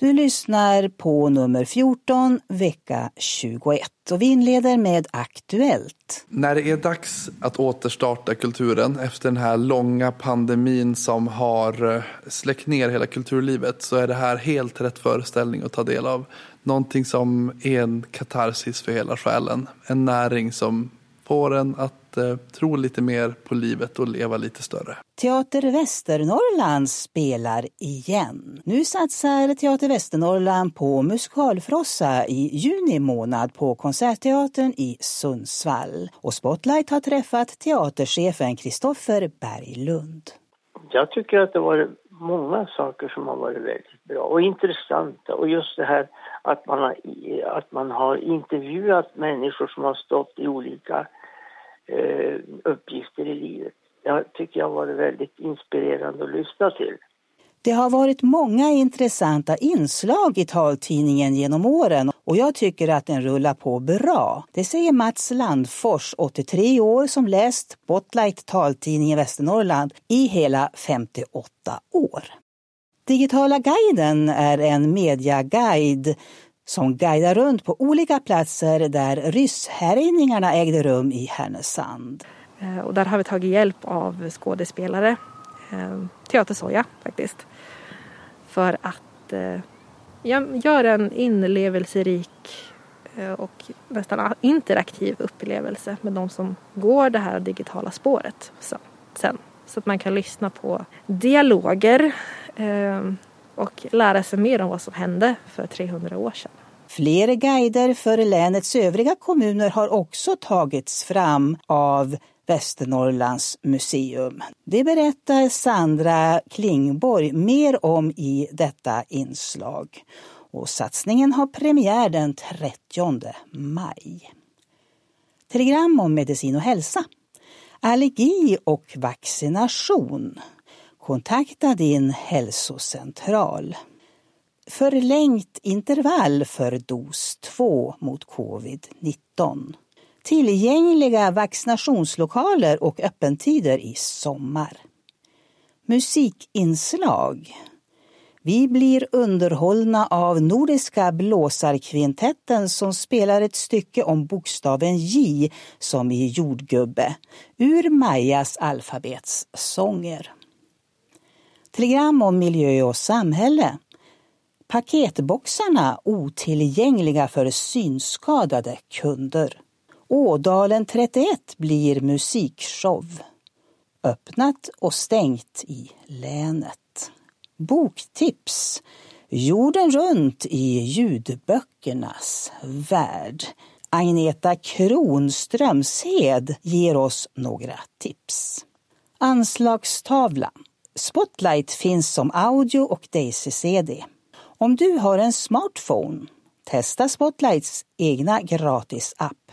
Du lyssnar på nummer 14, vecka 21 och vi inleder med Aktuellt. När det är dags att återstarta kulturen efter den här långa pandemin som har eh, släckt ner hela kulturlivet så är det här helt rätt föreställning att ta del av. Någonting som är en katarsis för hela själen. En näring som får en att eh, tro lite mer på livet och leva lite större. Teater Västernorrland spelar igen. Nu satsar Teater Västernorrland på musikalfrossa i juni månad på Konsertteatern i Sundsvall. Och Spotlight har träffat teaterchefen Kristoffer Berglund. Jag tycker att det var många saker som har varit väldigt bra och intressanta. Och just det här att man har, att man har intervjuat människor som har stått i olika eh, uppgifter i livet. Det tycker jag har varit väldigt inspirerande att lyssna till. Det har varit många intressanta inslag i taltidningen genom åren och jag tycker att den rullar på bra. Det säger Mats Landfors, 83 år, som läst Spotlight taltidning i Västernorrland i hela 58 år. Digitala guiden är en mediaguide som guidar runt på olika platser där rysshärjningarna ägde rum i Härnösand. Eh, och där har vi tagit hjälp av skådespelare, eh, Teatersoja faktiskt, för att eh, göra en inlevelserik och nästan interaktiv upplevelse med de som går det här digitala spåret sen. Så att man kan lyssna på dialoger och lära sig mer om vad som hände för 300 år sedan. Fler guider för länets övriga kommuner har också tagits fram av Västernorrlands museum. Det berättar Sandra Klingborg mer om i detta inslag. Och satsningen har premiär den 30 maj. Telegram om medicin och hälsa. Allergi och vaccination. Kontakta din hälsocentral. Förlängt intervall för dos 2 mot covid-19. Tillgängliga vaccinationslokaler och öppentider i sommar. Musikinslag. Vi blir underhållna av Nordiska blåsarkvintetten som spelar ett stycke om bokstaven J som i jordgubbe ur Majas alfabetssånger. Telegram om miljö och samhälle. Paketboxarna otillgängliga för synskadade kunder. Ådalen 31 blir musikshow. Öppnat och stängt i länet. Boktips. Jorden runt i ljudböckernas värld. Agneta Kronströmshed ger oss några tips. Anslagstavlan. Spotlight finns som audio och Daisy-CD. Om du har en smartphone, testa Spotlights egna gratis-app.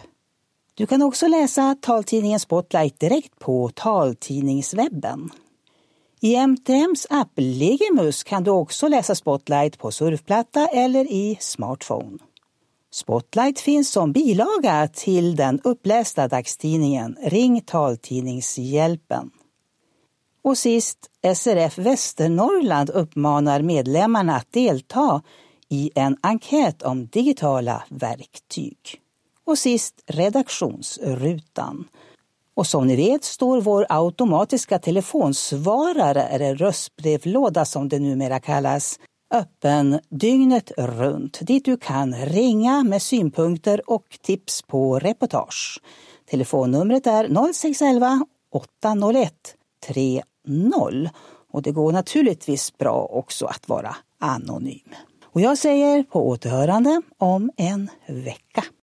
Du kan också läsa taltidningen Spotlight direkt på taltidningswebben. I MTMs app Legimus kan du också läsa Spotlight på surfplatta eller i smartphone. Spotlight finns som bilaga till den upplästa dagstidningen Ring taltidningshjälpen. Och sist, SRF Västernorrland uppmanar medlemmarna att delta i en enkät om digitala verktyg. Och sist redaktionsrutan. Och som ni vet står vår automatiska telefonsvarare, eller röstbrevlåda som det numera kallas, öppen dygnet runt dit du kan ringa med synpunkter och tips på reportage. Telefonnumret är 0611 801 30 och det går naturligtvis bra också att vara anonym. Och jag säger på återhörande om en vecka.